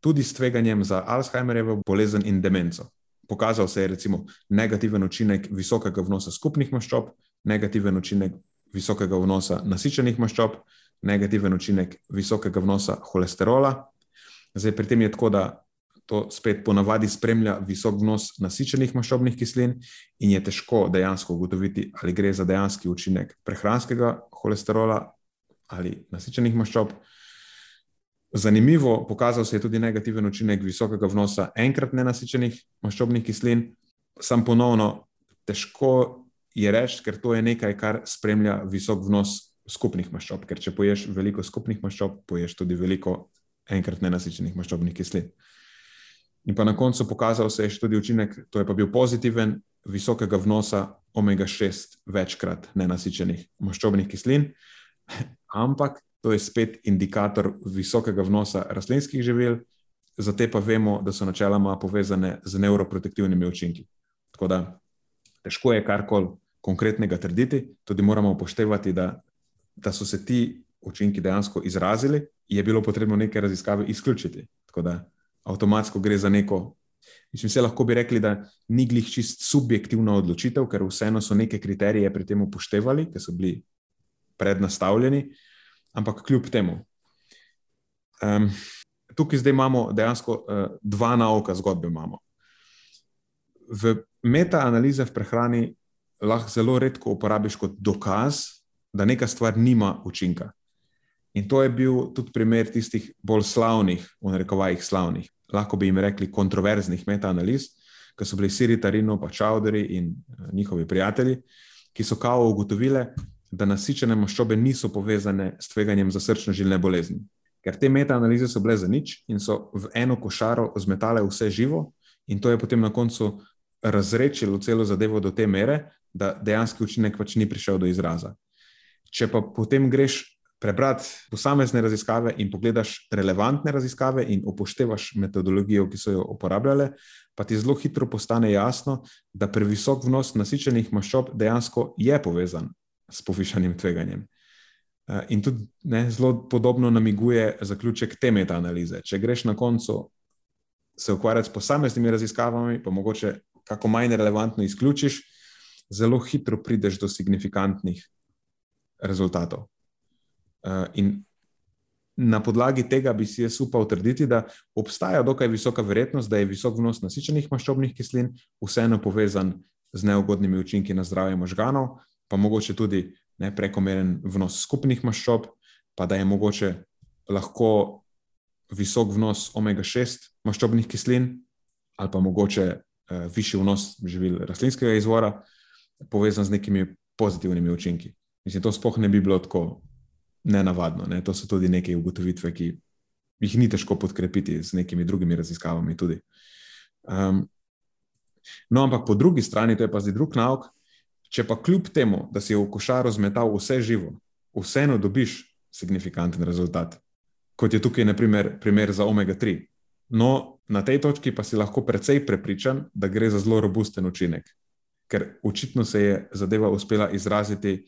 tudi s tveganjem za Alzheimerjevo bolezen in demenco. Pokazal se je recimo negativen učinek visokega vnosa skupnih maščob, negativen učinek visokega vnosa nasičenih maščob, negativen učinek visokega vnosa holesterola. Zdaj, pri tem je tako, da to spet ponavadi spremlja visok vnos nasičenih maščobnih kislin, in je težko dejansko ugotoviti, ali gre za dejanski učinek prehranskega holesterola ali nasičenih maščob. Zanimivo, pokazal se je tudi negativen učinek visokega vnosa enkrat nenasičenih maščobnih kislin, sam ponovno težko je reči, ker to je nekaj, kar spremlja visok vnos skupnih maščob. Ker če poješ veliko skupnih maščob, poješ tudi veliko enkrat nenasičenih maščobnih kislin. In pa na koncu pokazal se je tudi učinek, to je pa bil pozitiven, visokega vnosa omega-6 večkrat nenasičenih maščobnih kislin, ampak to je spet indikator visokega vnosa rastlinskih živil, za te pa vemo, da so načeloma povezane z neuroprotektivnimi učinki. Tako da težko je karkoli konkretnega trditi, tudi moramo upoštevati, da, da so se ti učinki dejansko izrazili, je bilo potrebno neke raziskave izključiti. Tako da avtomatsko gre za neko. Mislim, se lahko bi rekli, da ni glih čist subjektivna odločitev, ker vseeno so neke kriterije pri tem upoštevali, ki so bili prednastavljeni, ampak kljub temu. Um, tukaj zdaj imamo dejansko uh, dva nauka zgodbe. Imamo. V metaanalize v prehrani lahko zelo redko uporabiš kot dokaz, da neka stvar nima učinka. In to je bil tudi primer tistih bolj slavnih, v narekovajih slavnih, lahko bi jim rekli kontroverznih metaanaliz, ki so bili Siri Tarino, pa Čauderi in uh, njihovi prijatelji, ki so kao ugotovili, da nasičene maščobe niso povezane s tveganjem za srčno-žilne bolezni. Ker te metaanalize so bile za nič in so v eno košaro zmetale vse živo, in to je potem na koncu razrečilo celo zadevo do te mere, da dejanski učinek pač ni prišel do izraza. Če pa potem greš prebrati posamezne raziskave in pogledaš relevantne raziskave in upoštevaš metodologijo, ki so jo uporabljale, pa ti zelo hitro postane jasno, da previsok vnos nasičenih maščob dejansko je povezan s povišanim tveganjem. Eh, in tudi ne, zelo podobno namiguje zaključek te metaanalize. Če greš na koncu se ukvarjati s posameznimi raziskavami, pa mogoče kako manj relevantno izključiš, zelo hitro prideš do signifikantnih rezultatov. Eh, in na podlagi tega bi si jaz upal trditi, da obstaja dokaj visoka verjetnost, da je visok vnos nasičenih maščobnih kislin vseeno povezan z neugodnimi učinki na zdravje možganov, pa mogoče tudi ne, prekomeren vnos skupnih maščob, pa da je mogoče lahko visok vnos omega-6 maščobnih kislin, ali pa mogoče uh, višji vnos živil rastlinskega izvora, povezan z nekimi pozitivnimi učinki. Mislim, to sploh ne bi bilo tako nenavadno. Ne? To so tudi neke ugotovitve, ki jih ni težko podkrepiti z nekimi drugimi raziskavami. Um, no, ampak po drugi strani, to je pa zdaj drug nauk, Če pa kljub temu, da si v košaro zmetal vse živo, vseeno dobiš signifikanten rezultat, kot je tukaj, na primer, primer za omega-3. No, na tej točki pa si lahko precej prepričan, da gre za zelo robusten učinek, ker očitno se je zadeva uspela izraziti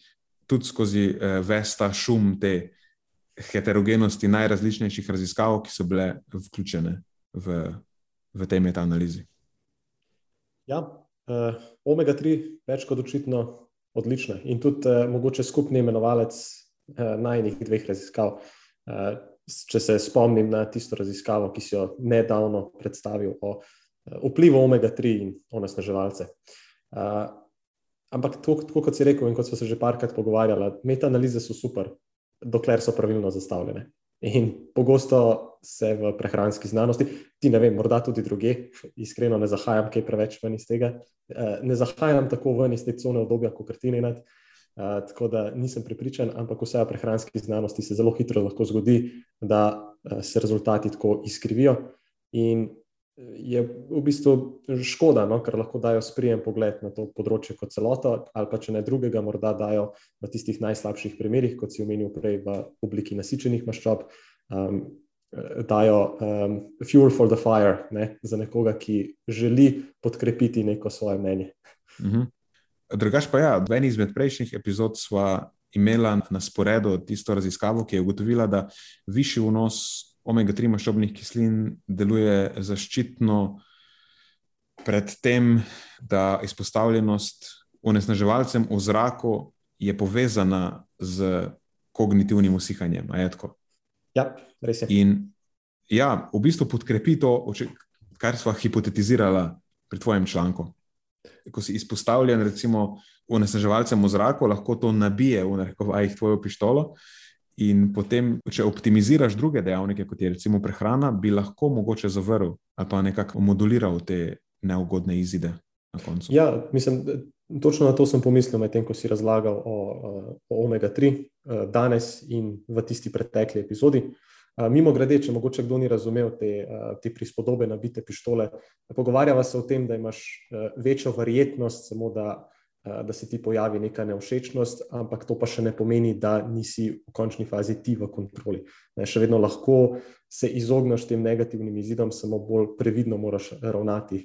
tudi skozi eh, vesta šum te heterogenosti najrazličnejših raziskav, ki so bile vključene v, v tej metaanalizi. Ja, Uh, Omega-3, več kot očitno, odlična. In tudi uh, mogoče skupni imenovalec uh, najnih dveh raziskav. Uh, če se spomnim na tisto raziskavo, ki si jo nedavno predstavil o uh, vplivu Omega-3 in onesnaževalce. Uh, ampak, tako kot si rekel, in kot smo se že parkrat pogovarjali, metaanalize so super, dokler so pravilno zastavljene. In pogosto se v prehranski znanosti, ti ne vem, morda tudi druge, iskreno ne zahajam kaj preveč ven iz tega, eh, ne zahajam tako ven iz te cone obdobja, kot krtini nad. Uh, tako da nisem prepričan, ampak vse v prehranski znanosti se zelo hitro lahko zgodi, da uh, se rezultati tako izkrivijo. In je v bistvu škoda, no, ker lahko dajo sprijem pogled na to področje kot celoto, ali pa če ne drugega, morda dajo v tistih najslabših primerih, kot si omenil prej, v obliki nasičenih maščob, um, dajo um, fuel for the fire ne, za nekoga, ki želi podkrepiti neko svoje mnenje. Mhm. Drugač pa ja, v eni izmed prejšnjih epizod sva imela na sporedu tisto raziskavo, ki je ugotovila, da višji vnos omega-3 maščobnih kislin deluje zaščitno pred tem, da izpostavljenost onesnaževalcem v zraku je povezana z kognitivnim usihanjem. Ja, res je. In ja, v bistvu podkrepi to, kar smo hipotetizirali pri tvojem članku. Ko si izpostavljen, recimo, onesnaževalcem v zraku, lahko to nabije v narekovajih tvojo pištolo. In potem, če optimiziraš druge dejavnike, kot je recimo prehrana, bi lahko mogoče zavrl ali pa nekako moduliral te neugodne izide na koncu. Ja, mislim, točno na to sem pomislil, medtem ko si razlagal o, o omega-3 eh, danes in v tisti pretekli epizodi. Mimo grede, če mogoče kdo ni razumel te, te prispodobe nabite pištole, pogovarjava se o tem, da imaš večjo verjetnost, samo da, da se ti pojavi neka neušečnost, ampak to pa še ne pomeni, da nisi v končni fazi ti v kontroli. Še vedno lahko se izogneš tem negativnim izidom, samo bolj previdno moraš ravnati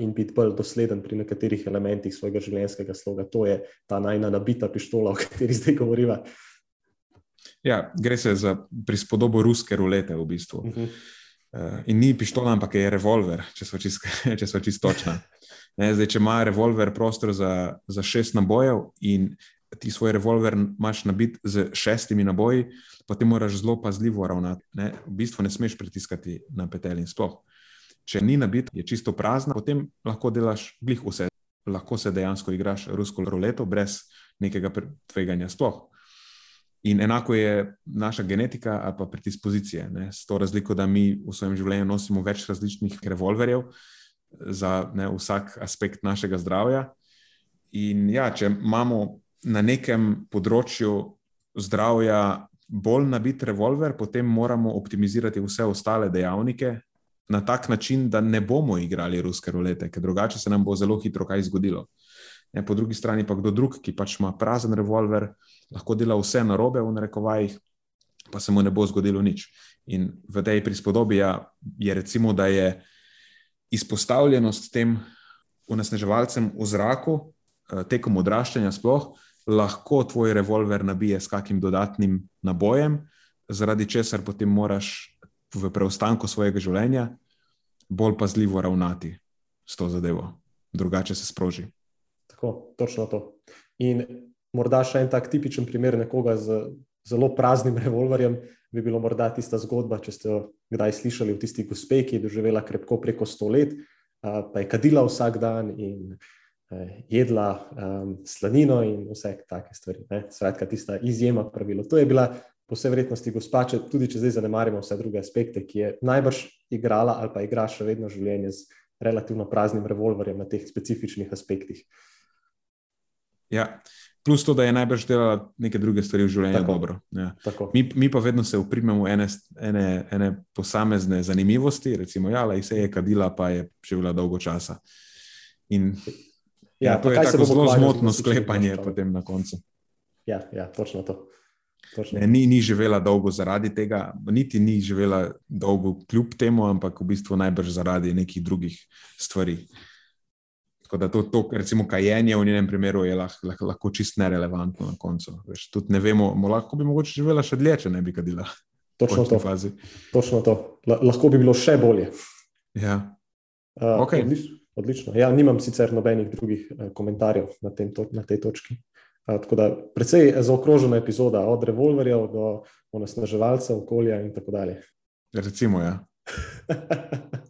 in biti bolj dosleden pri nekaterih elementih svojega življenjskega sloga. To je ta najna nabita pištola, o kateri zdaj govoriva. Ja, gre se za prispodobo ruske rulete v bistvu. Uh -huh. uh, in ni pištola, ampak je revolver, če smo čisto čist točni. Zdaj, če ima revolver prostor za, za šest nabojev in ti svoj revolver imaš nabit z šestimi naboji, potem moraš zelo pazljivo ravnati. Ne? V bistvu ne smeš pritiskati na petelj in sploh. Če ni nabit, je čisto prazna, potem lahko delaš glih vse. Lahko se dejansko igraš rusko ruleto brez nekega tveganja sploh. In enako je naša genetika ali pa predispozicije. Ne? S to razliko, da mi v svojem življenju nosimo več različnih revolverjev za ne, vsak aspekt našega zdravja. In ja, če imamo na nekem področju zdravja bolj nabit revolver, potem moramo optimizirati vse ostale dejavnike na tak način, da ne bomo igrali ruske rolete, ker drugače se nam bo zelo hitro kaj zgodilo. Ne, po drugi strani pa kdo drug, ki pač ima prazen revolver, lahko dela vse na robe, v narekovajih, pa se mu ne bo zgodilo nič. In v tej prispodobi ja, je recimo, da je izpostavljenost tem onesnaževalcem v zraku, eh, tekom odraščanja, sploh lahko tvoj revolver nabije s kakim dodatnim nabojem, zaradi česar potem moraš v preostanku svojega življenja bolj pazljivo ravnati s to zadevo, drugače se sproži. Tako, točno to. In morda še en tak tipičen primer nekoga z zelo praznim revolverjem, bi bilo morda tista zgodba, če ste jo kdaj slišali o tisti gospe, ki je doživela krepko preko sto let, pa je kadila vsak dan in jedla um, slanino in vse take stvari. Skratka, tista izjema pravilo. To je bila po vsej vrednosti gospa, če, tudi če zdaj zanemarimo vse druge aspekte, ki je najbrž igrala ali pa igra še vedno življenje z relativno praznim revolverjem na teh specifičnih aspektih. Ja. Plus to, da je najbrž delala neke druge stvari v življenju tako, dobro. Ja. Mi, mi pa vedno se uprimemo ene, ene, ene posamezne zanimivosti, recimo, ja, da se je kadila, pa je živela dolgo časa. In ja, ja, to je tako zelo zmotno sklepanje potem na koncu. Ja, ja točno to. Točno. Ne, ni, ni živela dolgo zaradi tega, niti ni živela dolgo kljub temu, ampak v bistvu najbrž zaradi nekih drugih stvari. Tako da to, to recimo, kajenje v njenem primeru je lahko, lahko, lahko čist nerelevantno na koncu. Veš, tudi ne vemo, lahko bi mogoče živela še dlje, če ne bi kadila. Točno to. Točno to. Lahko bi bilo še bolje. Ja. Uh, okay. odlič, odlično. Ja, nimam sicer nobenih drugih uh, komentarjev na, tem, to, na tej točki. Uh, tako da precej zaokrožena epizoda, od revolverjev do onesnaževalcev, okolja in tako dalje. Recimo, ja.